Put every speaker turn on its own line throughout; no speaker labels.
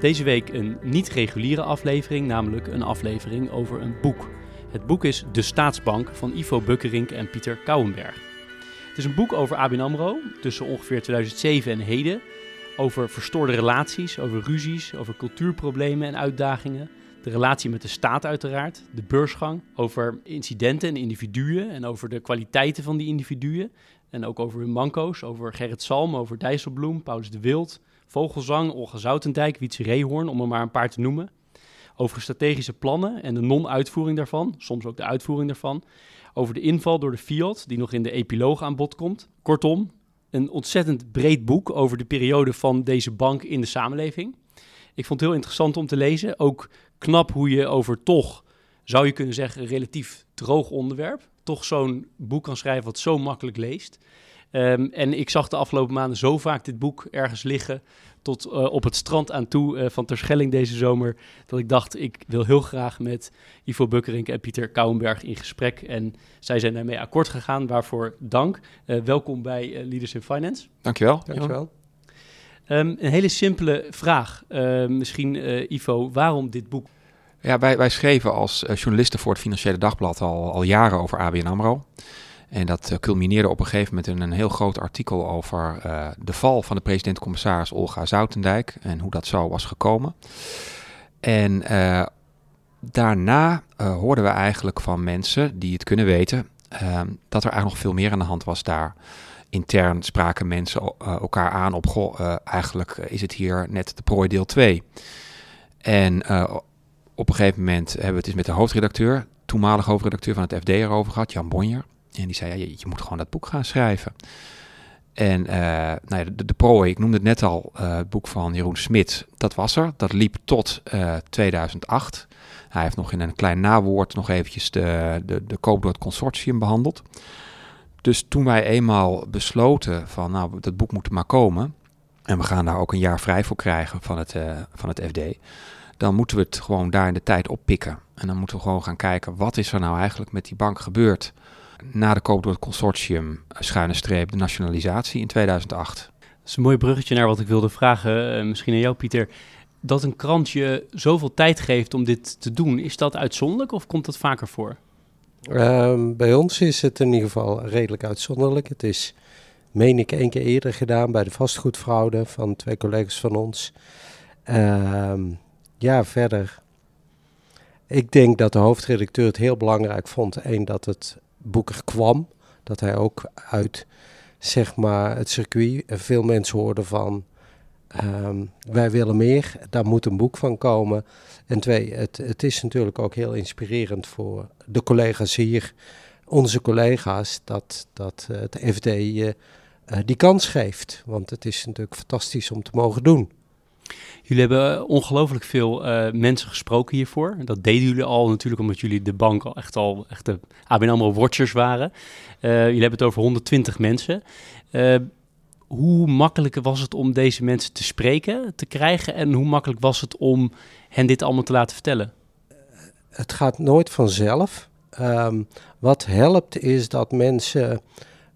Deze week een niet-reguliere aflevering, namelijk een aflevering over een boek. Het boek is De Staatsbank van Ivo Bukkerink en Pieter Kouwenberg. Het is een boek over ABN AMRO tussen ongeveer 2007 en heden. Over verstoorde relaties, over ruzies, over cultuurproblemen en uitdagingen. De relatie met de staat uiteraard, de beursgang, over incidenten en individuen en over de kwaliteiten van die individuen. En ook over hun manco's, over Gerrit Salm, over Dijsselbloem, Paulus de Wild, Vogelzang, Olga Zoutendijk, Wietse Reehoorn, om er maar een paar te noemen. Over strategische plannen en de non-uitvoering daarvan, soms ook de uitvoering daarvan. Over de inval door de Fiat, die nog in de epiloog aan bod komt. Kortom, een ontzettend breed boek over de periode van deze bank in de samenleving. Ik vond het heel interessant om te lezen. Ook knap hoe je over toch, zou je kunnen zeggen, een relatief droog onderwerp, toch zo'n boek kan schrijven wat zo makkelijk leest. Um, en ik zag de afgelopen maanden zo vaak dit boek ergens liggen, tot uh, op het strand aan toe uh, van Terschelling deze zomer, dat ik dacht, ik wil heel graag met Ivo Bukkerink en Pieter Kouwenberg in gesprek. En zij zijn daarmee akkoord gegaan, waarvoor dank. Uh, welkom bij Leaders in Finance.
Dankjewel.
Dankjewel.
Um, een hele simpele vraag, misschien Ivo, waarom dit boek?
Ja, wij, wij schreven als journalisten voor het Financiële Dagblad al, al jaren over ABN AMRO. En dat culmineerde op een gegeven moment in een heel groot artikel over uh, de val van de president-commissaris Olga Zoutendijk en hoe dat zo was gekomen. En uh, daarna hoorden we eigenlijk van mensen die het kunnen weten dat er eigenlijk nog veel meer aan de hand was daar. Intern spraken mensen elkaar aan op, goh, eigenlijk is het hier net de prooi deel 2. En op een gegeven moment hebben we het eens met de hoofdredacteur, toenmalig hoofdredacteur van het FD erover gehad, Jan Bonjer. En die zei, je, moet gewoon dat boek gaan schrijven. En uh, nou ja, de, de prooi, ik noemde het net al, uh, het boek van Jeroen Smit, dat was er. Dat liep tot uh, 2008. Hij heeft nog in een klein nawoord nog eventjes de, de, de koop door het consortium behandeld. Dus toen wij eenmaal besloten van, nou, dat boek moet maar komen. En we gaan daar ook een jaar vrij voor krijgen van het, van het FD. Dan moeten we het gewoon daar in de tijd oppikken. En dan moeten we gewoon gaan kijken, wat is er nou eigenlijk met die bank gebeurd? Na de koop door het consortium, schuine streep, de nationalisatie in 2008.
Dat is een mooi bruggetje naar wat ik wilde vragen, uh, misschien aan jou Pieter. Dat een krant je zoveel tijd geeft om dit te doen, is dat uitzonderlijk of komt dat vaker voor?
Um, bij ons is het in ieder geval redelijk uitzonderlijk. Het is, meen ik, één keer eerder gedaan bij de vastgoedfraude van twee collega's van ons. Um, ja, verder. Ik denk dat de hoofdredacteur het heel belangrijk vond. Eén, dat het Boeker kwam. Dat hij ook uit zeg maar, het circuit veel mensen hoorden van um, wij willen meer, daar moet een boek van komen. En twee, het, het is natuurlijk ook heel inspirerend voor de collega's hier, onze collega's, dat, dat het FD uh, die kans geeft. Want het is natuurlijk fantastisch om te mogen doen.
Jullie hebben ongelooflijk veel uh, mensen gesproken hiervoor. Dat deden jullie al natuurlijk omdat jullie de bank al echt al echte ABN AMRO watchers waren. Uh, jullie hebben het over 120 mensen. Hoe makkelijk was het om deze mensen te spreken, te krijgen? En hoe makkelijk was het om hen dit allemaal te laten vertellen?
Het gaat nooit vanzelf. Um, wat helpt is dat mensen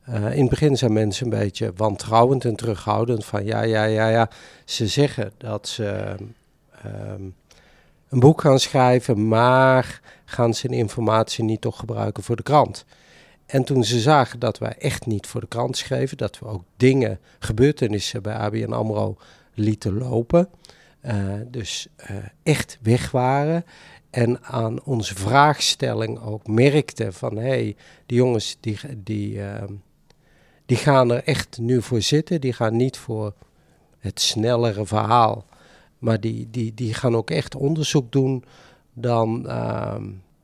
uh, in het begin zijn mensen een beetje wantrouwend en terughoudend van ja, ja, ja, ja. Ze zeggen dat ze um, een boek gaan schrijven, maar gaan ze de informatie niet toch gebruiken voor de krant. En toen ze zagen dat wij echt niet voor de krant schreven, dat we ook dingen, gebeurtenissen bij ABN AMRO lieten lopen, uh, dus uh, echt weg waren en aan onze vraagstelling ook merkten van hé, hey, die jongens die, die, uh, die gaan er echt nu voor zitten. Die gaan niet voor het snellere verhaal. Maar die, die, die gaan ook echt onderzoek doen. Dan, uh,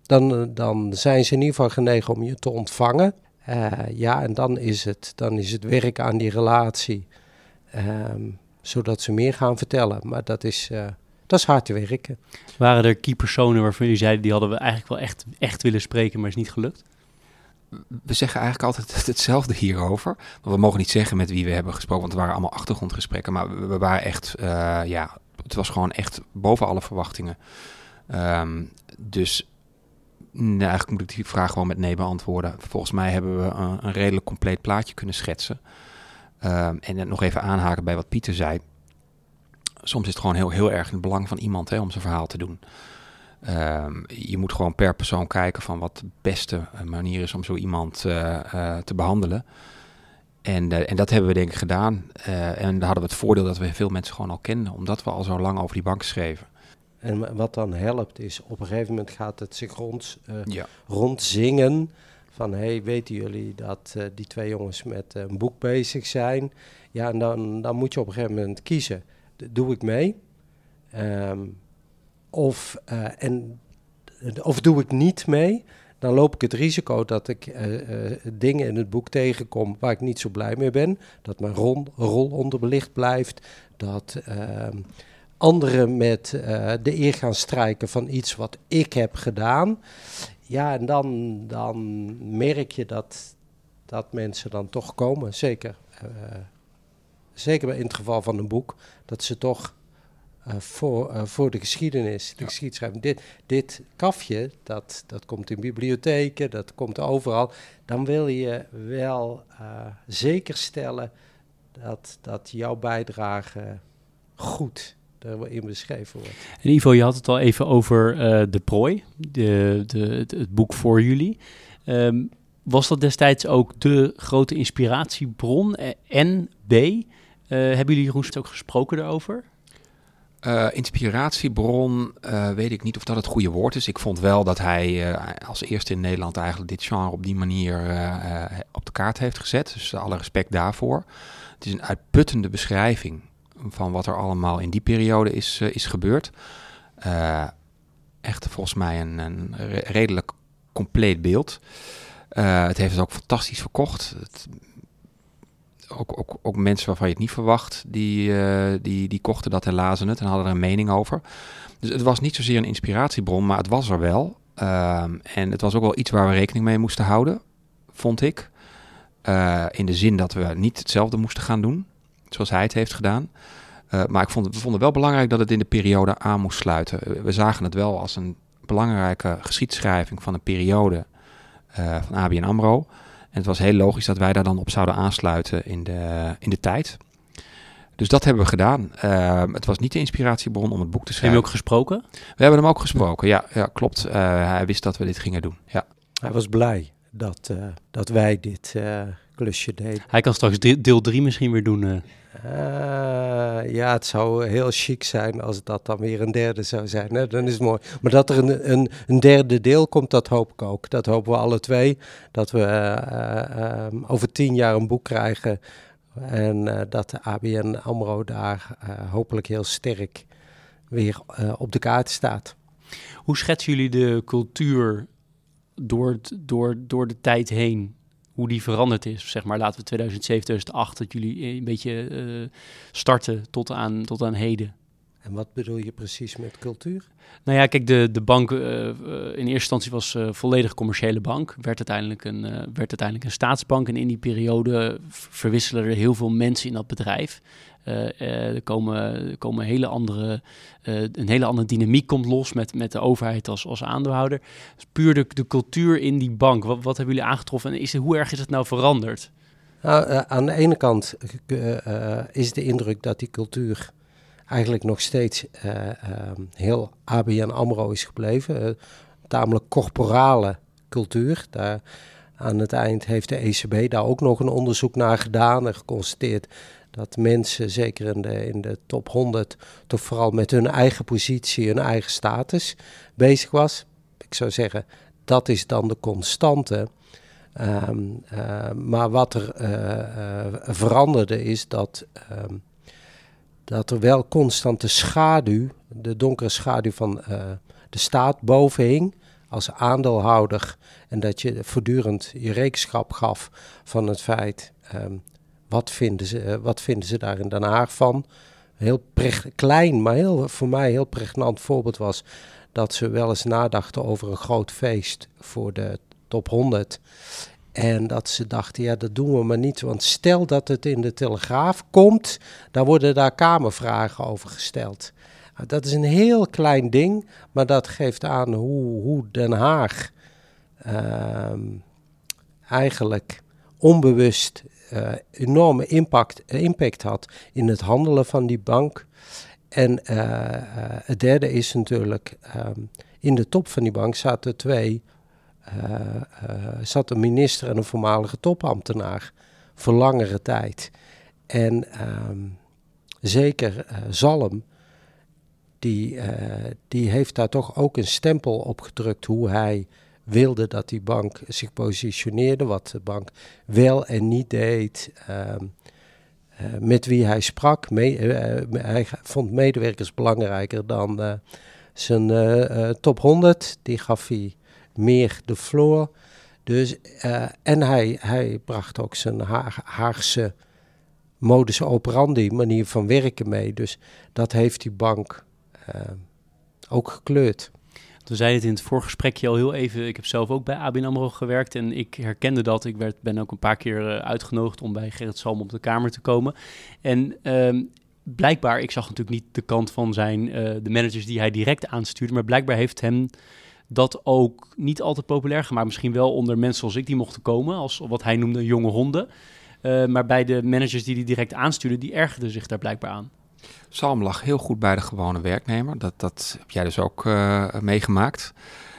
dan, dan zijn ze in ieder geval genegen om je te ontvangen. Uh, ja, en dan is, het, dan is het werk aan die relatie. Um, zodat ze meer gaan vertellen. Maar dat is, uh, dat is hard werken.
Waren er key personen waarvan jullie zeiden, die hadden we eigenlijk wel echt, echt willen spreken, maar is niet gelukt?
We zeggen eigenlijk altijd hetzelfde hierover. Maar we mogen niet zeggen met wie we hebben gesproken, want het waren allemaal achtergrondgesprekken. Maar we, waren echt, uh, ja, het was gewoon echt boven alle verwachtingen. Um, dus nou, eigenlijk moet ik die vraag gewoon met nee beantwoorden. Volgens mij hebben we een, redelijk compleet plaatje kunnen schetsen. Um, en nog even aanhaken bij wat Pieter zei. Soms is het gewoon heel, heel erg in het belang van iemand hè, om zijn verhaal te doen. Um, je moet gewoon per persoon kijken van wat de beste manier is om zo iemand uh, uh, te behandelen. En, uh, en dat hebben we denk ik gedaan. en daar hadden we het voordeel dat we veel mensen gewoon al kenden, omdat we al zo lang over die bank schreven.
En wat dan helpt is, op een gegeven moment gaat het zich rond, ja. rondzingen van hey, weten jullie dat die twee jongens met een boek bezig zijn? Ja, en dan, dan moet je op een gegeven moment kiezen. Doe ik mee? Um, of, uh, en, of doe ik niet mee? Dan loop ik het risico dat ik uh, dingen in het boek tegenkom waar ik niet zo blij mee ben. Dat mijn rol, rol onderbelicht blijft. Dat ehm, anderen met de eer gaan strijken van iets wat ik heb gedaan. Ja, en dan, dan merk je dat, dat mensen dan toch komen. Zeker. Zeker in het geval van een boek. Dat ze toch uh, voor, uh, voor de geschiedenis, de ja. geschiedschrijving. Dit, dit kafje, dat, dat komt in bibliotheken, dat komt overal. Dan wil je wel zeker stellen dat, dat jouw bijdrage goed in beschreven wordt.
En Ivo, je had het al even over uh, De Prooi, de, de, het, het, boek voor jullie. Um, was dat destijds ook de grote inspiratiebron? En B, uh, hebben jullie Roest ook gesproken daarover?
Uh, inspiratiebron, weet ik niet of dat het goede woord is. Ik vond wel dat hij als eerste in Nederland eigenlijk dit genre op die manier op de kaart heeft gezet. Dus alle respect daarvoor. Het is een uitputtende beschrijving van wat er allemaal in die periode is, is gebeurd. Echt volgens mij een, een redelijk compleet beeld. Het heeft het ook fantastisch verkocht. Het, ook, ook, ook, mensen waarvan je het niet verwacht, die, die, die kochten dat en lazen het en hadden er een mening over. Dus het was niet zozeer een inspiratiebron, maar het was er wel. Ehm, en het was ook wel iets waar we rekening mee moesten houden, vond ik. in de zin dat we niet hetzelfde moesten gaan doen zoals hij het heeft gedaan. Uh, maar ik vond, we vonden wel belangrijk dat het in de periode aan moest sluiten. We zagen het wel als een belangrijke geschiedschrijving van een periode uh, van ABN AMRO. En het was heel logisch dat wij daar dan op zouden aansluiten in de, in de tijd. Dus dat hebben we gedaan. Uh, het was niet de inspiratiebron om het boek te schrijven.
Heb je hem ook gesproken?
We hebben hem ook gesproken, ja, ja klopt. hij wist dat we dit gingen doen, ja.
Hij was blij dat, dat wij dit klusje.
Hij kan straks deel 3 misschien weer doen.
Uh, ja, het zou heel chic zijn als dat dan weer een derde zou zijn. Hè? Dan is het mooi. Maar dat er een, een, een derde deel komt, dat hoop ik ook. Dat hopen we alle twee. Dat we uh, um, over tien jaar een boek krijgen. En uh, dat de ABN AMRO daar hopelijk heel sterk weer op de kaart staat.
Hoe schetsen jullie de cultuur door, door, door de tijd heen? Hoe die veranderd is. Zeg maar, laten we 2007, 2008, dat jullie een beetje uh, starten tot aan, tot aan heden.
En wat bedoel je precies met cultuur?
Nou ja, kijk, de, de bank uh, in eerste instantie was uh, volledig commerciële bank. Werd uiteindelijk, een, werd uiteindelijk een staatsbank. En in die periode verwisselen er heel veel mensen in dat bedrijf. Er komen, komen hele andere, een hele andere dynamiek komt los met, met de overheid als, als aandeelhouder. Puur de, cultuur in die bank. Wat, wat hebben jullie aangetroffen en is, hoe erg is het nou veranderd?
Nou, aan de ene kant is de indruk dat die cultuur eigenlijk nog steeds heel ABN AMRO is gebleven. Uh, tamelijk corporale cultuur. Daar, aan het eind heeft de ECB daar ook nog een onderzoek naar gedaan en geconstateerd dat mensen, zeker in de, in de top 100, toch vooral met hun eigen positie, hun eigen status bezig was. Ik zou zeggen, dat is dan de constante. Um, maar wat er veranderde is dat um, dat er wel constant de schaduw, de donkere schaduw van de staat boven hing als aandeelhouder. En dat je voortdurend je rekenschap gaf van het feit, um, wat, vinden ze, uh, wat vinden ze daar in Den Haag van? heel klein, maar heel, voor mij heel pregnant voorbeeld was dat ze wel eens nadachten over een groot feest voor de top 100. En dat ze dachten, ja, dat doen we maar niet. Want stel dat het in de Telegraaf komt, dan worden daar kamervragen over gesteld. Nou, dat is een heel klein ding, maar dat geeft aan hoe, hoe Den Haag ehm, eigenlijk onbewust uh, enorme impact, impact had in het handelen van die bank. En uh, het derde is natuurlijk, um, in de top van die bank zaten twee, zat een minister en een voormalige topambtenaar voor langere tijd. En um, zeker Zalm, die, die heeft daar toch ook een stempel op gedrukt hoe hij wilde dat die bank zich positioneerde, wat de bank wel en niet deed. Ehm, eh, met wie hij sprak. Me, uh, hij vond medewerkers belangrijker dan zijn top 100. Die gaf hij meer de floor. Dus, en hij, hij bracht ook zijn Haagse modus operandi, manier van werken mee. Dus dat heeft die bank ook gekleurd.
We zeiden het in het voorgesprekje al heel even. Ik heb zelf ook bij ABN AMRO gewerkt en ik herkende dat. Ik werd, ben ook een paar keer uh, uitgenodigd om bij Gerrit Salm op de kamer te komen. En um, blijkbaar, ik zag natuurlijk niet de kant van zijn, uh, de managers die hij direct aanstuurde, maar blijkbaar heeft hem dat ook niet altijd populair gemaakt. Misschien wel onder mensen zoals ik die mochten komen, als wat hij noemde jonge honden. Uh, maar bij de managers die hij direct aanstuurde, die ergerden zich daar blijkbaar aan.
Salm lag heel goed bij de gewone werknemer. Dat, dat heb jij dus ook uh, meegemaakt.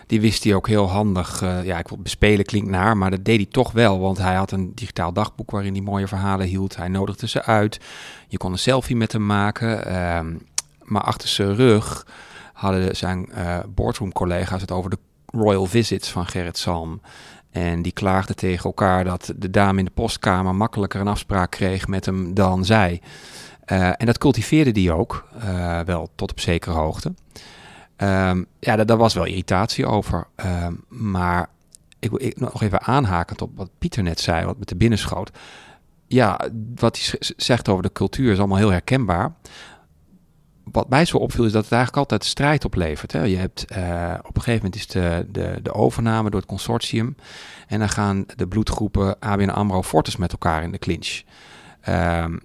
Die wist hij ook heel handig. Uh, ja, ik wil bespelen klinkt naar, maar dat deed hij toch wel. Want hij had een digitaal dagboek waarin hij mooie verhalen hield. Hij nodigde ze uit. Je kon een selfie met hem maken. Uh, maar achter zijn rug hadden zijn uh, boardroom collega's het over de royal visits van Gerrit Salm. En die klaagden tegen elkaar dat de dame in de postkamer makkelijker een afspraak kreeg met hem dan zij. Uh, en dat cultiveerde die ook, uh, wel tot op zekere hoogte. Um, ja, daar, was wel irritatie over. Um, maar ik wil nog even aanhakend op wat Pieter net zei, wat met de binnenschoot. Ja, wat hij zegt over de cultuur is allemaal heel herkenbaar. Wat mij zo opviel is dat het eigenlijk altijd strijd oplevert. Hè. Je hebt uh, op een gegeven moment is de, de, de overname door het consortium. En dan gaan de bloedgroepen ABN AMRO Fortis met elkaar in de clinch. Um,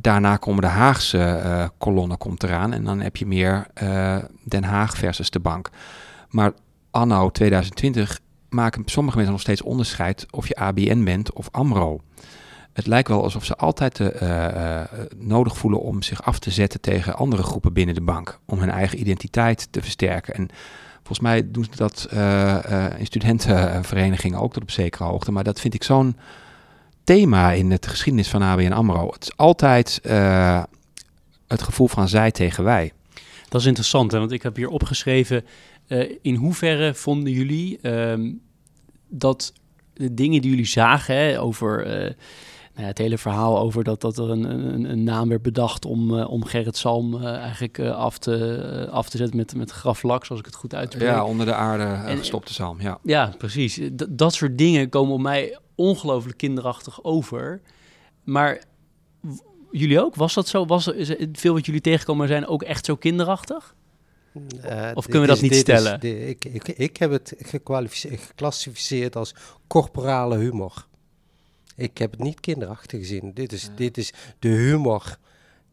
daarna komen de Haagse uh, kolonnen komt eraan. En dan heb je meer uh, Den Haag versus de bank. Maar anno 2020 maken sommige mensen nog steeds onderscheid of je ABN bent of AMRO. Het lijkt wel alsof ze altijd uh, nodig voelen om zich af te zetten tegen andere groepen binnen de bank. Om hun eigen identiteit te versterken. En volgens mij doen ze dat in studentenverenigingen ook tot op zekere hoogte. Maar dat vind ik zo'n thema in het geschiedenis van ABN AMRO. Het is altijd uh, het gevoel van zij tegen wij.
Dat is interessant, hè? want ik heb hier opgeschreven... Uh, in hoeverre vonden jullie uh, dat de dingen die jullie zagen hè, over... Uh, nou ja, het hele verhaal over dat, dat er een, een, een naam werd bedacht om, uh, om Gerrit Salm uh, eigenlijk uh, af, te, af te zetten met, met graflak, als ik het goed uitdruk.
Ja, onder de aarde en, gestopte Salm, ja.
Ja, precies. D dat soort dingen komen op mij ongelooflijk kinderachtig over. Maar jullie ook? Was dat zo? Was is veel wat jullie tegenkomen zijn ook echt zo kinderachtig? Uh, of kunnen we dat niet stellen?
Is, dit, ik, ik, ik heb het geclassificeerd als corporale humor. Ik heb het niet kinderachtig gezien. Dit is, ja. dit is de humor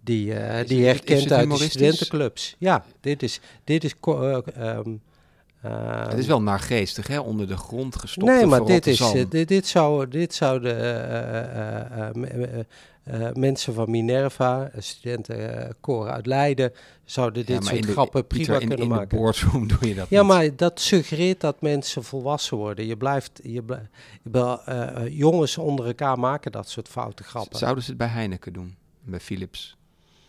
die, uh, die je herkent uit de studentenclubs. Ja, dit is, dit is uh, um,
uh, het is wel naargeestig, hè? Onder de grond gestopt.
Nee, maar dit, is, uh, dit, dit, zou, dit zouden uh, mensen van Minerva, studentenkoren uit Leiden, zouden dit ja, soort de, grappen prima
Pieter,
kunnen
in, in
maken.
In boardroom doe je dat
Ja,
niet.
maar dat suggereert dat mensen volwassen worden. Je blijft, je jongens onder elkaar maken dat soort foute grappen.
Zouden ze het bij Heineken doen? Bij Philips?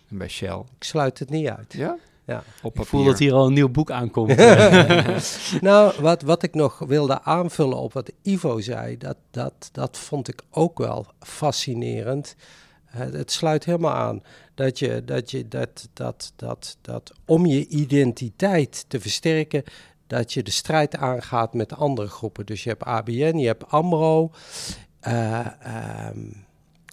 En bij Shell?
Ik sluit het niet uit.
Ja?
Ja.
Op ik voel dat hier al een nieuw boek aankomt.
nou, wat, wat ik nog wilde aanvullen op wat Ivo zei, dat, dat, dat vond ik ook wel fascinerend. Het, het sluit helemaal aan dat je dat, je, dat, dat, dat, dat om je identiteit te versterken, dat je de strijd aangaat met andere groepen. Dus je hebt ABN, je hebt AMRO. Uh, um,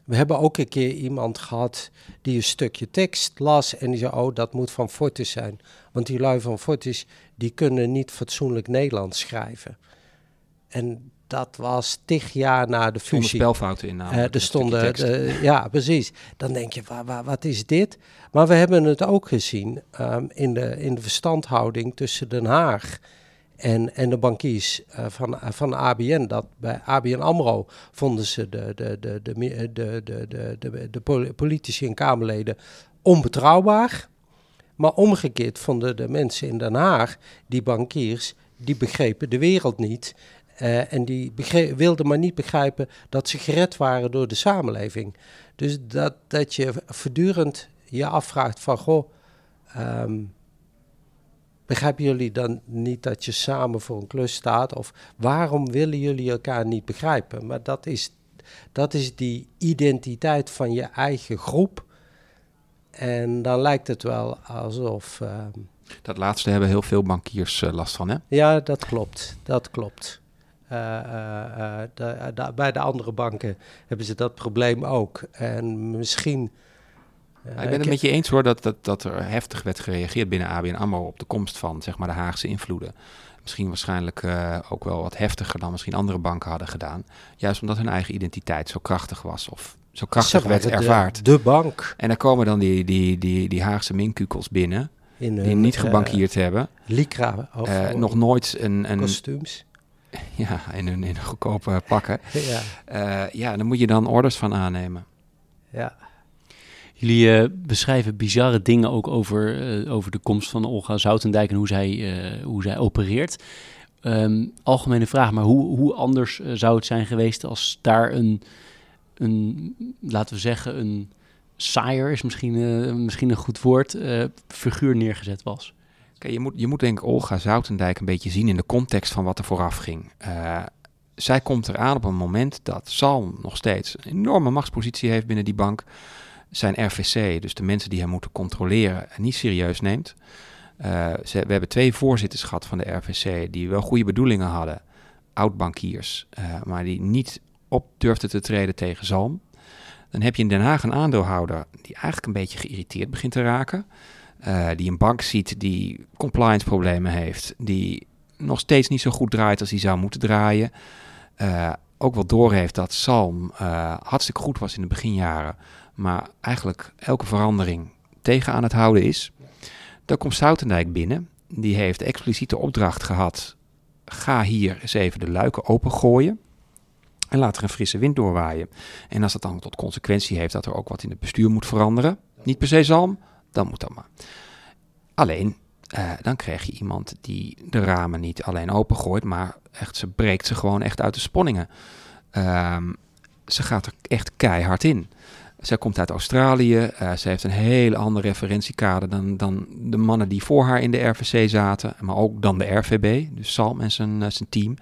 we hebben ook een keer iemand gehad die een stukje tekst las en die zei, oh, dat moet van Fortis zijn. Want die lui van Fortis, die kunnen niet fatsoenlijk Nederlands schrijven. En dat was tig jaar na de fusie.
spelfouten in
uh, er stonden, uh, ja, precies. Dan denk je, wa, wa, wat is dit? Maar we hebben het ook gezien um, in, de, in de verstandhouding tussen Den Haag en, en de bankiers uh, van, van ABN. Dat bij ABN AMRO vonden ze de, de, de, de, de, de, de, de, politici en Kamerleden onbetrouwbaar. Maar omgekeerd vonden de mensen in Den Haag, die bankiers, die begrepen de wereld niet. En die wilden maar niet begrijpen dat ze gered waren door de samenleving. Dus dat, dat je voortdurend je afvraagt van, goh, um, begrijpen jullie dan niet dat je samen voor een klus staat? Of waarom willen jullie elkaar niet begrijpen? Maar dat is, dat is die identiteit van je eigen groep. En dan lijkt het wel alsof... Um,
dat laatste hebben heel veel bankiers uh, last van, hè?
Ja, dat klopt. Dat klopt. Uh, de, de, bij de andere banken hebben ze dat probleem ook. En misschien.
Ik ben het met je eens hoor dat, dat, dat er heftig werd gereageerd binnen ABN AMRO op de komst van zeg maar, de Haagse invloeden. Misschien waarschijnlijk ook wel wat heftiger dan misschien andere banken hadden gedaan. Juist omdat hun eigen identiteit zo krachtig was of zo krachtig werd ervaard.
De, de, bank.
En dan komen dan die, die, die, die Haagse minkukels binnen. In die niet gebankierd hebben.
Lycra. Of
nog nooit een, een
kostuums.
Ja, in hun, in goedkope pakken. ja. Ja, dan moet je dan orders van aannemen.
Ja.
Jullie uh, beschrijven bizarre dingen ook over, uh, over de komst van Olga Zoutendijk en hoe zij, hoe zij opereert. Um, algemene vraag, maar hoe, hoe anders zou het zijn geweest als daar een, een laten we zeggen, een saaier is misschien, misschien een goed woord, figuur neergezet was?
je moet, je moet denk ik Olga Zoutendijk een beetje zien in de context van wat er vooraf ging. Zij komt eraan op een moment dat Salm nog steeds een enorme machtspositie heeft binnen die bank. Zijn RVC, dus de mensen die hem moeten controleren, niet serieus neemt. Ze, we hebben twee voorzitters gehad van de RVC die wel goede bedoelingen hadden. Oud-bankiers, uh, maar die niet op durfden te treden tegen Zalm. Dan heb je in Den Haag een aandeelhouder die eigenlijk een beetje geïrriteerd begint te raken. Uh, die een bank ziet die compliance problemen heeft, die nog steeds niet zo goed draait als hij zou moeten draaien. Ook wel doorheeft dat Salm hartstikke goed was in de beginjaren, maar eigenlijk elke verandering tegen aan het houden is. Dan komt Soutendijk binnen. Die heeft expliciete opdracht gehad. Ga hier eens even de luiken opengooien. En laat er een frisse wind doorwaaien. En als dat dan tot consequentie heeft dat er ook wat in het bestuur moet veranderen. Niet per se Salm, dan moet dat maar. Alleen, uh, dan krijg je iemand die de ramen niet alleen opengooit, maar echt, ze breekt ze gewoon echt uit de sponningen. Um, ze gaat er echt keihard in. Zij komt uit Australië. Ze heeft een hele andere referentiekader dan, dan de mannen die voor haar in de RVC zaten. Maar ook dan de RVB, dus Salm en zijn, uh, zijn team.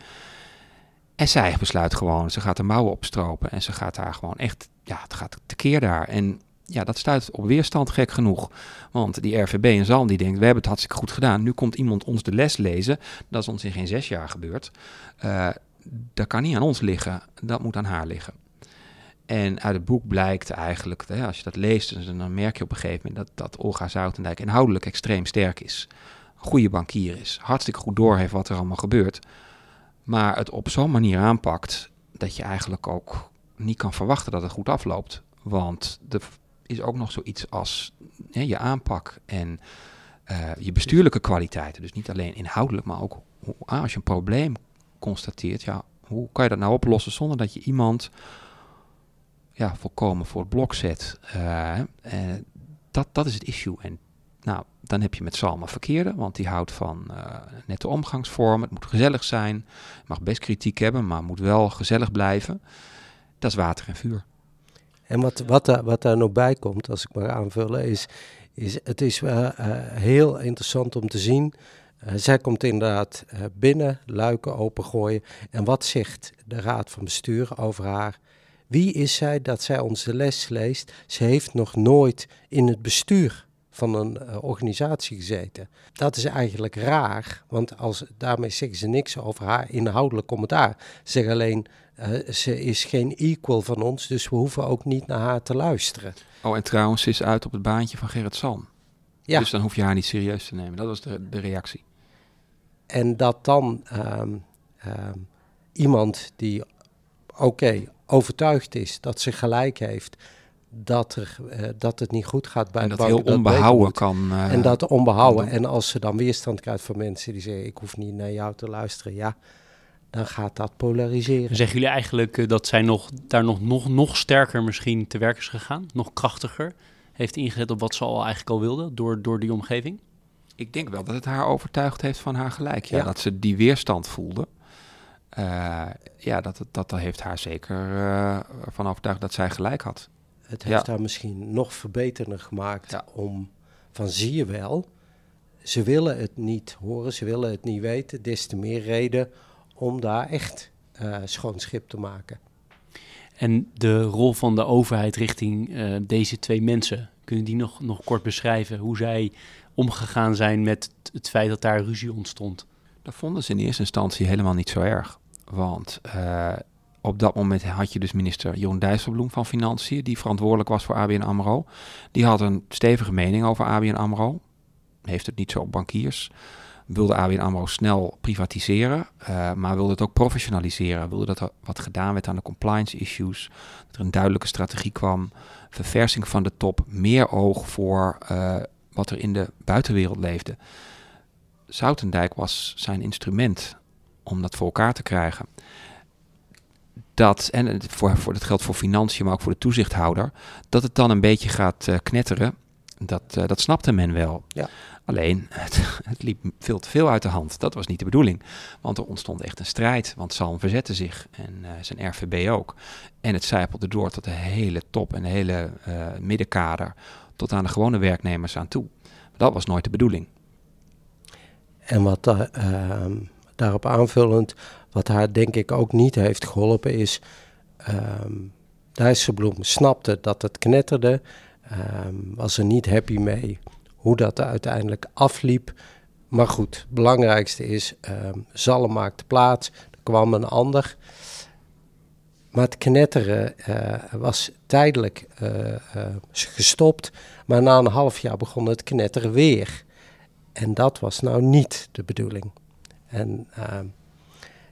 En zij besluit gewoon, ze gaat de mouwen opstropen. En ze gaat daar gewoon echt, ja, het gaat tekeer daar. En ja, dat stuit op weerstand gek genoeg. Want die RVB en Zalm die denkt, we hebben het hartstikke goed gedaan. Nu komt iemand ons de les lezen. Dat is ons in geen zes jaar gebeurd. Uh, dat kan niet aan ons liggen, dat moet aan haar liggen. En uit het boek blijkt eigenlijk, hè, als je dat leest, dan merk je op een gegeven moment dat, dat Olga Zoutendijk inhoudelijk extreem sterk is. Goede bankier is, hartstikke goed doorheeft wat er allemaal gebeurt. Maar het op zo'n manier aanpakt dat je eigenlijk ook niet kan verwachten dat het goed afloopt. Want de is ook nog zoiets als hè, je aanpak en uh, je bestuurlijke kwaliteiten. Dus niet alleen inhoudelijk, maar ook ah, als je een probleem constateert, ja, hoe kan je dat nou oplossen zonder dat je iemand ja, volkomen voor het blok zet. Uh, uh, dat, dat is het issue. En nou, dan heb je met Salma verkeerde, want die houdt van uh, nette omgangsvormen. Het moet gezellig zijn. Mag best kritiek hebben, maar moet wel gezellig blijven. Dat is water en vuur.
En wat, wat, daar, wat daar nog bij komt, als ik maar aanvullen, is, is het is uh, heel interessant om te zien. Zij komt inderdaad binnen, luiken opengooien. En wat zegt de raad van bestuur over haar? Wie is zij dat zij onze les leest? Ze heeft nog nooit in het bestuur van een eh, organisatie gezeten. Dat is eigenlijk raar, want als, daarmee zeggen ze niks over haar inhoudelijk commentaar. Ze zeggen alleen, uh, ze is geen equal van ons, dus we hoeven ook niet naar haar te luisteren.
Oh, en trouwens, ze is uit op het baantje van Gerrit Salm. Ja. Dus dan hoef je haar niet serieus te nemen. Dat was de, de reactie.
En dat dan um, um, iemand die, oké, overtuigd is dat ze gelijk heeft, dat, er, uh, dat het niet goed gaat bij
en
de
dat heel onbehouden kan.
Uh, en dat onbehouden. En als ze dan weerstand krijgt van mensen die zeggen: Ik hoef niet naar jou te luisteren. Ja, dan gaat dat polariseren.
Zeggen jullie eigenlijk uh, dat zij nog, daar nog, nog, nog sterker misschien te werk is gegaan? Nog krachtiger? Heeft ingezet op wat ze al eigenlijk al wilde door, door die omgeving?
Ik denk wel dat het haar overtuigd heeft van haar gelijk. Ja, ja. Dat ze die weerstand voelde. Ja, dat, dat, dat heeft haar zeker van overtuigd dat zij gelijk had.
Het heeft ja. haar misschien nog verbeterder gemaakt
ja.
om van zie je wel, ze willen het niet horen, ze willen het niet weten. Des te meer reden om daar echt uh, schoon schip te maken.
En de rol van de overheid richting uh, deze twee mensen, kunnen die nog, nog kort beschrijven? Hoe zij omgegaan zijn met het feit dat daar ruzie ontstond?
Dat vonden ze in eerste instantie helemaal niet zo erg. Want uh, op dat moment had je dus minister Jeroen Dijsselbloem van Financiën, die verantwoordelijk was voor ABN AMRO. Die had een stevige mening over ABN AMRO. Heeft het niet zo op bankiers. Wilde ABN AMRO snel privatiseren, uh, maar wilde het ook professionaliseren. Wilde dat er wat gedaan werd aan de compliance issues. Dat er een duidelijke strategie kwam. Verversing van de top. Meer oog voor uh, wat er in de buitenwereld leefde. Zoutendijk was zijn instrument om dat voor elkaar te krijgen dat, en voor, voor, dat geldt voor financiën, maar ook voor de toezichthouder, dat het dan een beetje gaat uh, knetteren. Dat, uh, dat snapte men wel.
Ja.
Alleen, het, het, liep veel te veel uit de hand. Dat was niet de bedoeling. Want er ontstond echt een strijd. Want Salm verzette zich en uh, zijn RVB ook. En het zijpelde door tot de hele top en de hele middenkader. Tot aan de gewone werknemers aan toe. Dat was nooit de bedoeling.
En wat ehm, daarop aanvullend, wat haar denk ik ook niet heeft geholpen is, um, Dijsselbloem snapte dat het knetterde, um, was er niet happy mee hoe dat uiteindelijk afliep. Maar goed, het belangrijkste is, um, Zalm maakte plaats, er kwam een ander. Maar het knetteren uh, was tijdelijk uh, uh, gestopt, maar na een half jaar begon het knetteren weer. En dat was nou niet de bedoeling. En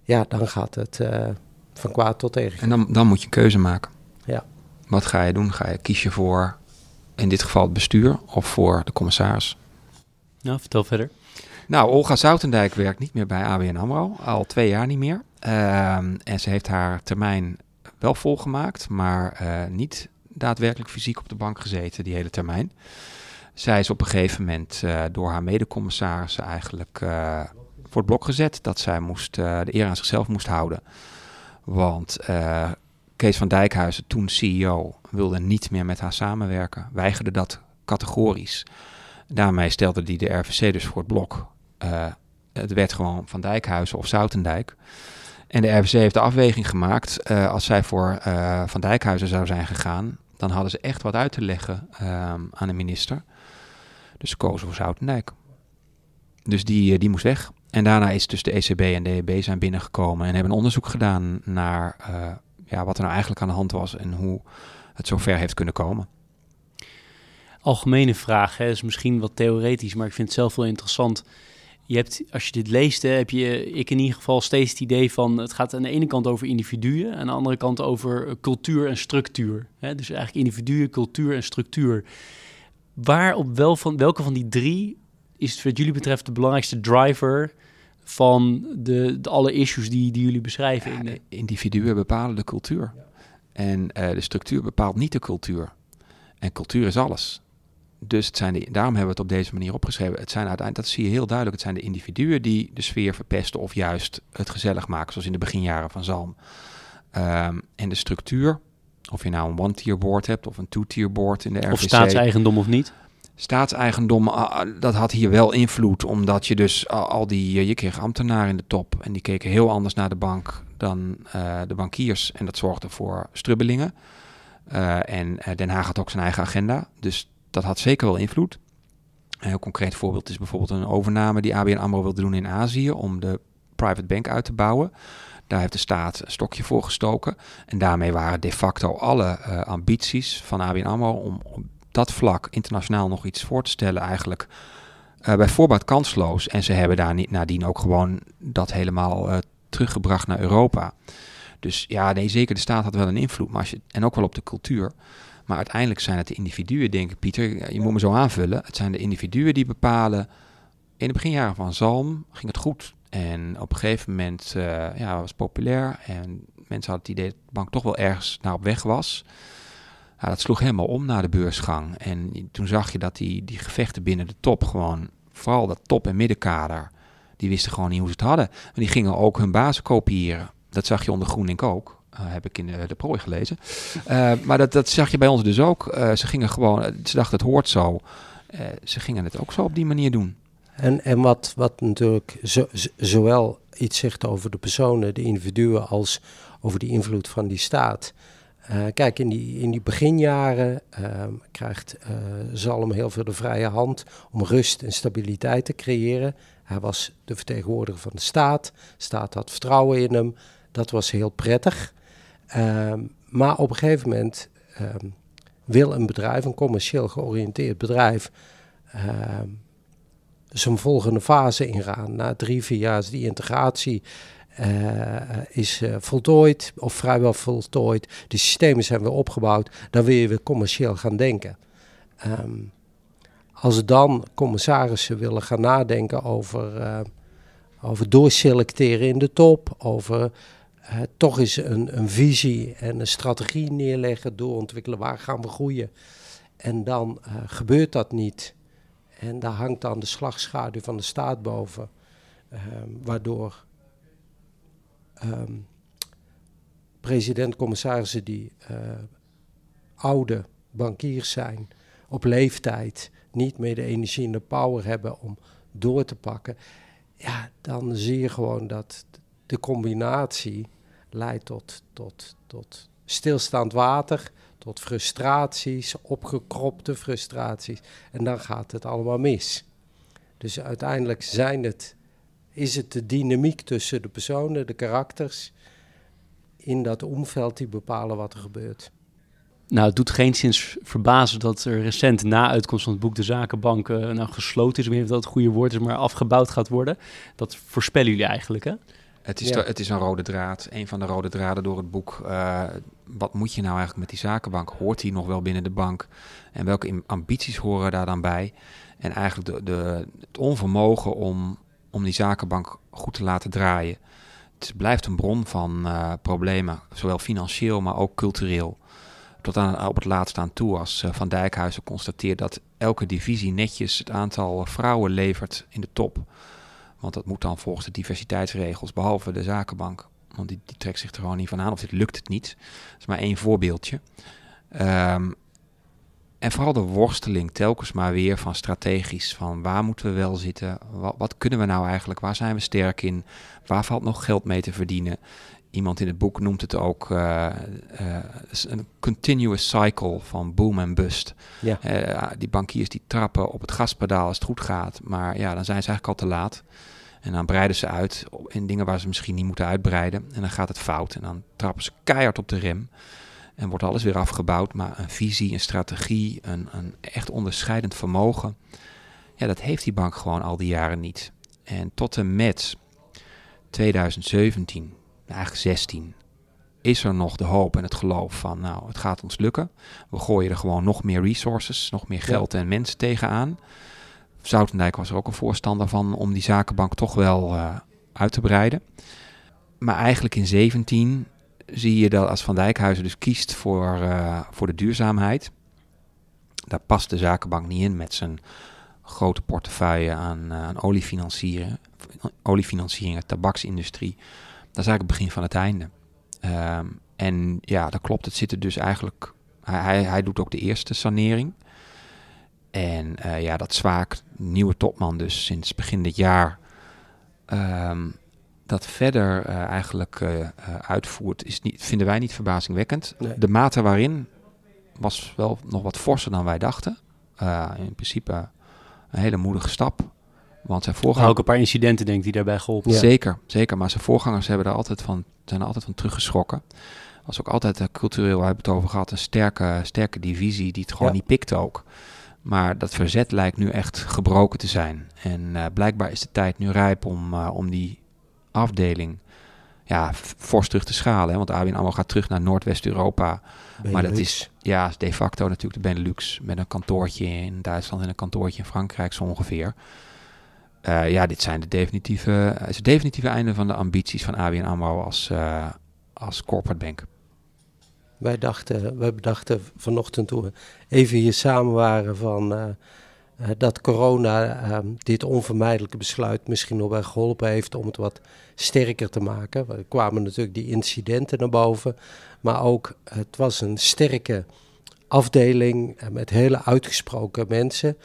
ja, dan gaat het uh, van kwaad tot erg.
En dan, dan moet je keuze maken.
Ja.
Wat ga je doen? Ga je kiezen voor, in dit geval het bestuur of voor de commissaris?
Nou, vertel verder.
Nou, Olga Zoutendijk werkt niet meer bij ABN AMRO, al twee jaar niet meer. Uh, en ze heeft haar termijn wel volgemaakt, maar uh, niet daadwerkelijk fysiek op de bank gezeten die hele termijn. Zij is op een gegeven moment uh, door haar medecommissarissen eigenlijk uh, voor het blok gezet dat zij moest, uh, de eer aan zichzelf moest houden. Want uh, Kees van Dijkhuizen, toen CEO, wilde niet meer met haar samenwerken, weigerde dat categorisch. Daarmee stelde hij de RVC dus voor het blok. Uh, het werd gewoon Van Dijkhuizen of Zoutendijk. En de RVC heeft de afweging gemaakt, als zij voor Van Dijkhuizen zou zijn gegaan, dan hadden ze echt wat uit te leggen aan de minister. Dus ze kozen voor Zoutendijk. Dus die, die moest weg. En daarna is dus de ECB en de EB zijn binnengekomen en hebben onderzoek gedaan naar uh, ja, wat er nou eigenlijk aan de hand was en hoe het zover heeft kunnen komen.
Algemene vraag, is misschien wat theoretisch, maar ik vind het zelf wel interessant. Je hebt, als je dit leest, hè, heb je, ik in ieder geval steeds het idee van het gaat aan de ene kant over individuen, aan de andere kant over cultuur en structuur. Hè? Dus eigenlijk individuen, cultuur en structuur. Waar op wel van, welke van die drie is wat jullie betreft de belangrijkste driver van de, de alle issues die, die jullie beschrijven?
Ja,
in de...
Individuen bepalen de cultuur. Ja. En uh, de structuur bepaalt niet de cultuur. En cultuur is alles. Dus het zijn de, daarom hebben we het op deze manier opgeschreven. Het zijn uiteindelijk, dat zie je heel duidelijk, het zijn de individuen die de sfeer verpesten of juist het gezellig maken, zoals in de beginjaren van Zalm. Um, en de structuur, of je nou een one-tier board hebt of een two-tier board in de RVC.
Of staatseigendom of niet?
Staatseigendom, uh, dat had hier wel invloed, omdat je dus uh, al die, uh, je kreeg ambtenaren in de top en die keken heel anders naar de bank dan de bankiers en dat zorgde voor strubbelingen. en Den Haag had ook zijn eigen agenda, dus dat had zeker wel invloed. Een heel concreet voorbeeld is bijvoorbeeld een overname die ABN AMRO wil doen in Azië om de private bank uit te bouwen. Daar heeft de staat een stokje voor gestoken. En daarmee waren de facto alle ambities van ABN AMRO om dat vlak internationaal nog iets voor te stellen eigenlijk uh, bij voorbaat kansloos. En ze hebben daar niet nadien ook gewoon dat helemaal uh, teruggebracht naar Europa. Dus ja, nee, zeker de staat had wel een invloed, maar als je, en ook wel op de cultuur. Maar uiteindelijk zijn het de individuen, denk ik, Pieter. Je moet me zo aanvullen. Het zijn de individuen die bepalen. In de beginjaren van Zalm ging het goed. En op een gegeven moment uh, ja, was het populair. En mensen hadden het idee dat de bank toch wel ergens naar op weg was. Ja, dat sloeg helemaal om na de beursgang. En toen zag je dat die, die gevechten binnen de top gewoon, vooral dat top- en middenkader, die wisten gewoon niet hoe ze het hadden. Maar die gingen ook hun bazen kopiëren. Dat zag je onder GroenLink ook. Uh, heb ik in de, prooi gelezen. Uh, maar dat, dat zag je bij ons dus ook. Uh, ze gingen gewoon, ze dachten het hoort zo. ze gingen het ook zo op die manier doen.
En, en wat, wat natuurlijk zo, zowel iets zegt over de personen, de individuen, als over de invloed van die staat. Uh, kijk, in die, in die beginjaren uh, krijgt uh, Zalm heel veel de vrije hand om rust en stabiliteit te creëren. Hij was de vertegenwoordiger van de staat. De staat had vertrouwen in hem. Dat was heel prettig. Ehm, maar op een gegeven moment ehm, wil een bedrijf, een commercieel georiënteerd bedrijf, ehm, zijn volgende fase ingaan. Na drie, vier jaar is die integratie is uh, voltooid, of vrijwel voltooid. De systemen zijn weer opgebouwd. Dan wil je weer commercieel gaan denken. Um, als dan commissarissen willen gaan nadenken over, uh, over doorselecteren in de top, over toch eens een, een visie en een strategie neerleggen, doorontwikkelen, waar gaan we groeien. En dan gebeurt dat niet. En daar hangt dan de slagschaduw van de staat boven, waardoor um, president-commissarissen die uh, oude bankiers zijn, op leeftijd, niet meer de energie en de power hebben om door te pakken, ja, dan zie je gewoon dat de combinatie leidt tot, tot, tot stilstaand water, tot frustraties, opgekropte frustraties. En dan gaat het allemaal mis. Dus uiteindelijk zijn het is het de dynamiek tussen de personen, de karakters in dat omveld die bepalen wat er gebeurt.
Nou, het doet geen zins verbazen dat er recent na uitkomst van het boek De Zakenbank uh, nou gesloten is, ik weet niet of dat het goede woord is, maar afgebouwd gaat worden. Dat voorspellen jullie eigenlijk, hè?
Het is, ja. het is een rode draad, een van de rode draden door het boek. Uh, wat moet je nou eigenlijk met die zakenbank? Hoort die nog wel binnen de bank? En welke ambities horen daar dan bij? En eigenlijk de, de, het onvermogen om om die zakenbank goed te laten draaien. Het blijft een bron van uh, problemen, zowel financieel, maar ook cultureel. Tot aan, op het laatst aan toe als uh, Van Dijkhuizen constateert dat elke divisie netjes het aantal vrouwen levert in de top. Want dat moet dan volgens de diversiteitsregels, behalve de zakenbank. Want die, die trekt zich er gewoon niet van aan, of dit lukt het niet. Dat is maar één voorbeeldje. Um, en vooral de worsteling telkens maar weer van strategisch. Van waar moeten we wel zitten? Wat, wat, kunnen we nou eigenlijk? Waar zijn we sterk in? Waar valt nog geld mee te verdienen? Iemand in het boek noemt het ook uh, uh, een continuous cycle van boom en bust. Ja. Uh, die bankiers die trappen op het gaspedaal als het goed gaat. Maar ja, dan zijn ze eigenlijk al te laat. En dan breiden ze uit in dingen waar ze misschien niet moeten uitbreiden. En dan gaat het fout. En dan trappen ze keihard op de rem. En wordt alles weer afgebouwd. Maar een visie, een strategie, een, een echt onderscheidend vermogen. Ja, dat heeft die bank gewoon al die jaren niet. En tot en met 2017, eigenlijk 16, is er nog de hoop en het geloof van, nou, het gaat ons lukken. We gooien er gewoon nog meer resources, nog meer geld en mensen tegenaan. Zoutendijk was er ook een voorstander van om die zakenbank toch wel uh, uit te breiden. Maar eigenlijk in 17 zie je dat als Van Dijkhuizen dus kiest voor, uh, voor de duurzaamheid, daar past de zakenbank niet in met zijn grote portefeuille aan, uh, aan oliefinancieringen, oliefinancieringen, tabaksindustrie. Dat is eigenlijk het begin van het einde. Um, en ja, dat klopt. Het zit er dus eigenlijk. Hij, hij doet ook de eerste sanering. En uh, ja, dat zwaak, nieuwe topman dus sinds begin dit jaar. Um, dat verder uh, eigenlijk uh, uitvoert, is niet, vinden wij niet verbazingwekkend. Nee. De mate waarin was wel nog wat forser dan wij dachten. in principe een hele moedige stap. Want zijn voorgangers...
ook een paar incidenten denk ik die daarbij geholpen
Ja.
Zeker, zeker. Maar zijn voorgangers hebben er altijd van, zijn er altijd van teruggeschrokken. Was ook altijd eh, cultureel, we hebben het over gehad, een sterke, sterke divisie die het gewoon
Ja.
niet pikte ook. Maar dat verzet lijkt nu echt gebroken te zijn. En eh, blijkbaar is de tijd nu rijp om, eh, om die afdeling ja, fors terug te schalen. Hè? Want ABN AMRO gaat terug naar Noordwest-Europa. Maar dat is ja, de facto natuurlijk de Benelux met een kantoortje in Duitsland en een kantoortje in Frankrijk zo ongeveer. Eh, ja, dit zijn de definitieve, het is het definitieve einde van de ambities van ABN AMRO als, eh, als corporate bank.
Wij dachten, wij bedachten vanochtend toen we even hier samen waren van eh, eh, dat corona ehm, dit onvermijdelijke besluit misschien nog wel geholpen heeft om het wat sterker te maken. Er kwamen natuurlijk die incidenten naar boven, maar ook het was een sterke afdeling eh, met hele uitgesproken mensen.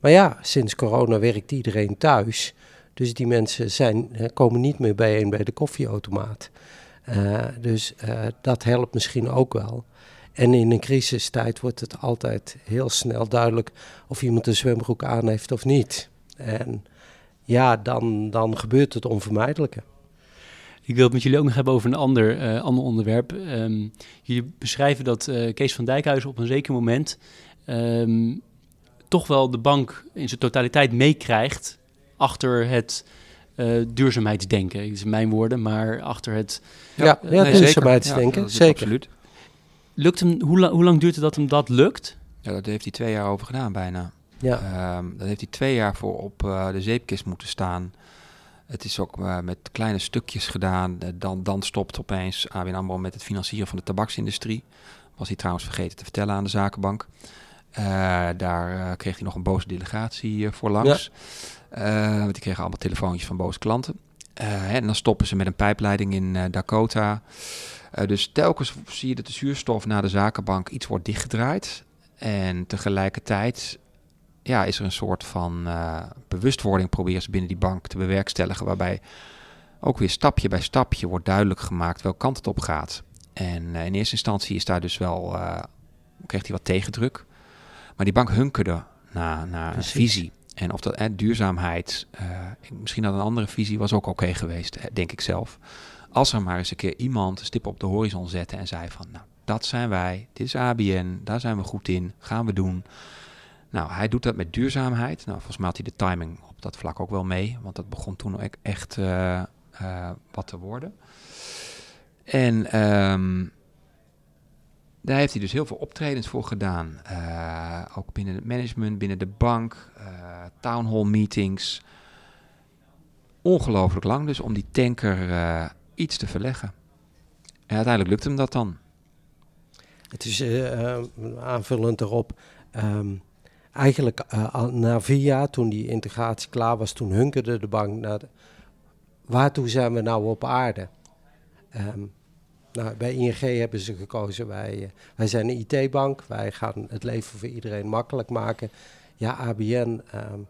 Maar ja, sinds corona werkt iedereen thuis. Dus die mensen zijn, eh, komen niet meer bijeen bij de koffieautomaat. Eh, dus eh, dat helpt misschien ook wel. En in een crisistijd wordt het altijd heel snel duidelijk of iemand een zwembroek aan heeft of niet. En ja, dan, dan gebeurt het onvermijdelijke.
Ik wil het met jullie ook nog hebben over een ander, eh, ander onderwerp. Ehm, jullie beschrijven dat eh, Kees van Dijkhuizen op een zeker moment ehm, toch wel de bank in zijn totaliteit meekrijgt achter het eh, duurzaamheidsdenken. Dat is mijn woorden, maar achter het...
Ja, ja, duurzaamheidsdenken, zeker.
Absoluut.
Lukt hem, hoe, la- hoe lang duurt het dat hem dat lukt?
Ja, dat heeft hij twee jaar over gedaan bijna.
Ja,
Ehm, daar heeft hij twee jaar voor op eh, de zeepkist moeten staan. Het is ook eh, met kleine stukjes gedaan. Eh, dan, dan stopt opeens ABN AMRO met het financieren van de tabaksindustrie. Was hij trouwens vergeten te vertellen aan de zakenbank. Eh, daar kreeg hij nog een boze delegatie voor langs. Eh, want die kregen allemaal telefoontjes van boze klanten. Eh, en dan stoppen ze met een pijpleiding in eh, Dakota. Eh, dus telkens zie je dat de zuurstof naar de zakenbank iets wordt dichtgedraaid. En tegelijkertijd ja, is er een soort van eh, bewustwording proberen ze binnen die bank te bewerkstelligen. Waarbij ook weer stapje bij stapje wordt duidelijk gemaakt welke kant het op gaat. En eh, in eerste instantie is daar dus wel, kreeg hij wat tegendruk. Maar die bank hunkerde naar, naar een visie. En of dat eh, duurzaamheid, misschien had een andere visie, was ook oké geweest, denk ik zelf. Als er maar eens een keer iemand een stip op de horizon zette en zei van, nou, dat zijn wij, dit is ABN, daar zijn we goed in, gaan we doen. Nou, hij doet dat met duurzaamheid. Nou, volgens mij had hij de timing op dat vlak ook wel mee, want dat begon toen ook echt eh, eh, wat te worden. En ehm, daar heeft hij dus heel veel optredens voor gedaan. Eh, ook binnen het management, binnen de bank, town hall meetings. Ongelooflijk lang dus om die tanker iets te verleggen. En uiteindelijk lukt hem dat dan.
het is eh, eh, aanvullend erop. ehm, eigenlijk eh, na vier jaar, toen die integratie klaar was, toen hunkerde de bank naar... Waartoe zijn we nou op aarde? Ehm, nou, bij ING hebben ze gekozen, wij, wij zijn een IT-bank, wij gaan het leven voor iedereen makkelijk maken. Ja, ABN, ehm,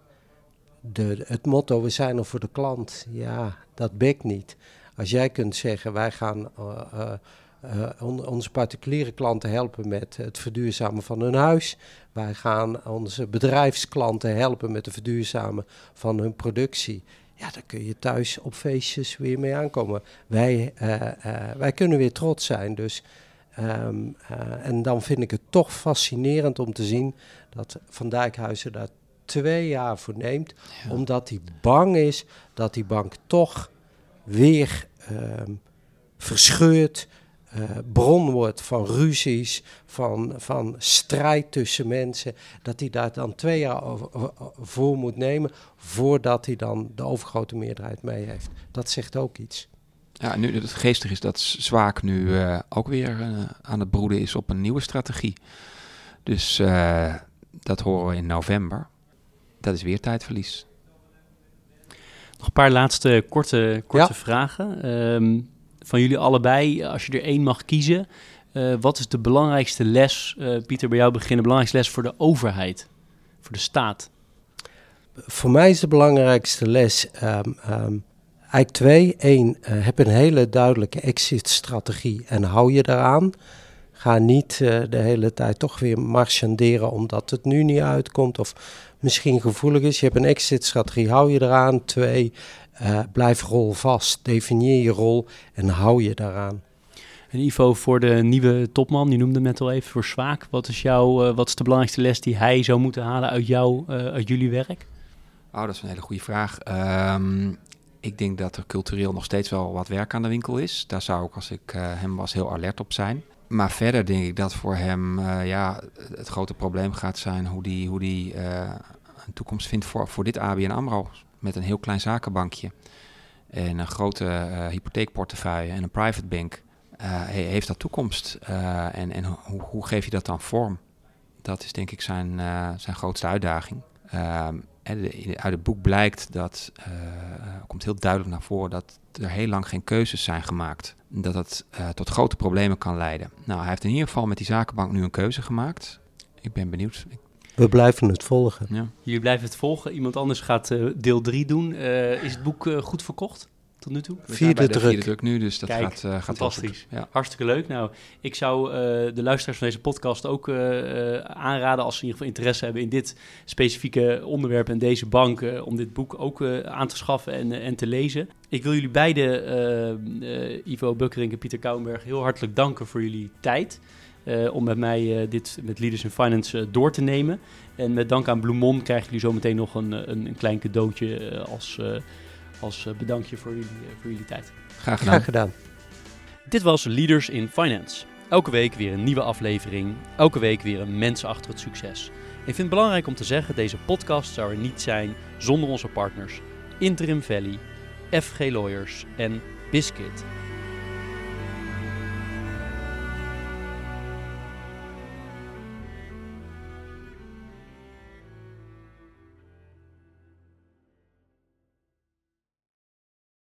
de, het motto, we zijn er voor de klant, ja, dat bekt niet. Als jij kunt zeggen, wij gaan eh, eh, eh, on- onze particuliere klanten helpen met het verduurzamen van hun huis. Wij gaan onze bedrijfsklanten helpen met het verduurzamen van hun productie. Ja, dan kun je thuis op feestjes weer mee aankomen. Wij, wij kunnen weer trots zijn. Dus, ehm, eh, en dan vind ik het toch fascinerend om te zien dat Van Dijkhuizen daar twee jaar voor neemt.
Ja.
Omdat hij bang is dat die bank toch weer ehm, verscheurt. eh, bron wordt van ruzies, van, van strijd tussen mensen. Dat hij daar dan twee jaar over, voor moet nemen voordat hij dan de overgrote meerderheid mee heeft. Dat zegt ook iets.
Ja, nu het geestig is dat Zwaak nu eh, ook weer eh, aan het broeden is op een nieuwe strategie. Dus dat horen we in november. Dat is weer tijdverlies.
Nog een paar laatste korte, korte
Ja.
vragen. Ehm, van jullie allebei, als je er één mag kiezen. eh, wat is de belangrijkste les, eh, Pieter, bij jou beginnen, de belangrijkste les voor de overheid, voor de staat?
Voor mij is de belangrijkste les ehm, ehm, eigenlijk twee. Eén, eh, heb een hele duidelijke exit-strategie en hou je daaraan. Ga niet de hele tijd toch weer marchanderen omdat het nu niet uitkomt of misschien gevoelig is. Je hebt een exit-strategie, hou je eraan. Twee, blijf rol vast. Definieer je rol en hou je daaraan.
En Ivo, voor de nieuwe topman, die noemde net al even, voor Zwaak. Wat is, jouw, wat is de belangrijkste les die hij zou moeten halen uit, jou, uit jullie werk?
Oh, dat is een hele goede vraag. Um, ik denk dat er cultureel nog steeds wel wat werk aan de winkel is. Daar zou ik, als ik uh, hem was, heel alert op zijn. Maar verder denk ik dat voor hem uh, ja, het grote probleem gaat zijn hoe die, hoe die uh, een toekomst vindt voor, voor dit ABN AMRO. Met een heel klein zakenbankje en een grote hypotheekportefeuille en een private bank. heeft dat toekomst? en en hoe, hoe geef je dat dan vorm? Dat is denk ik zijn, zijn grootste uitdaging. Ehm, uit het boek blijkt dat, komt heel duidelijk naar voren, dat er heel lang geen keuzes zijn gemaakt. Dat het uh, tot grote problemen kan leiden. Nou, hij heeft in ieder geval met die zakenbank nu een keuze gemaakt. Ik ben benieuwd.
We blijven het volgen.
Ja. Jullie blijven het volgen. Iemand anders gaat uh, deel 3 doen. is het boek goed verkocht? Tot nu toe.
Vierde druk.
vierde druk nu, dus dat
Kijk,
gaat, uh, gaat
fantastisch. Ja. Hartstikke leuk. Nou, ik zou uh, de luisteraars van deze podcast ook uh, aanraden als ze in ieder geval interesse hebben in dit specifieke onderwerp en deze bank, om dit boek ook aan te schaffen en, en te lezen. Ik wil jullie beiden, Ivo Bukkerink en Pieter Kouwenberg, heel hartelijk danken voor jullie tijd. om met mij dit met Leaders in Finance door te nemen. En met dank aan Bloemon krijgen jullie zometeen nog een, een, een klein cadeautje als als eh, bedankje voor jullie, eh, voor jullie tijd.
Graag gedaan.
Graag gedaan.
Dit was Leaders in Finance. Elke week weer een nieuwe aflevering. Elke week weer een mens achter het succes. Ik vind het belangrijk om te zeggen, deze podcast zou er niet zijn zonder onze partners Interim Valley, FG Lawyers en Biscuit.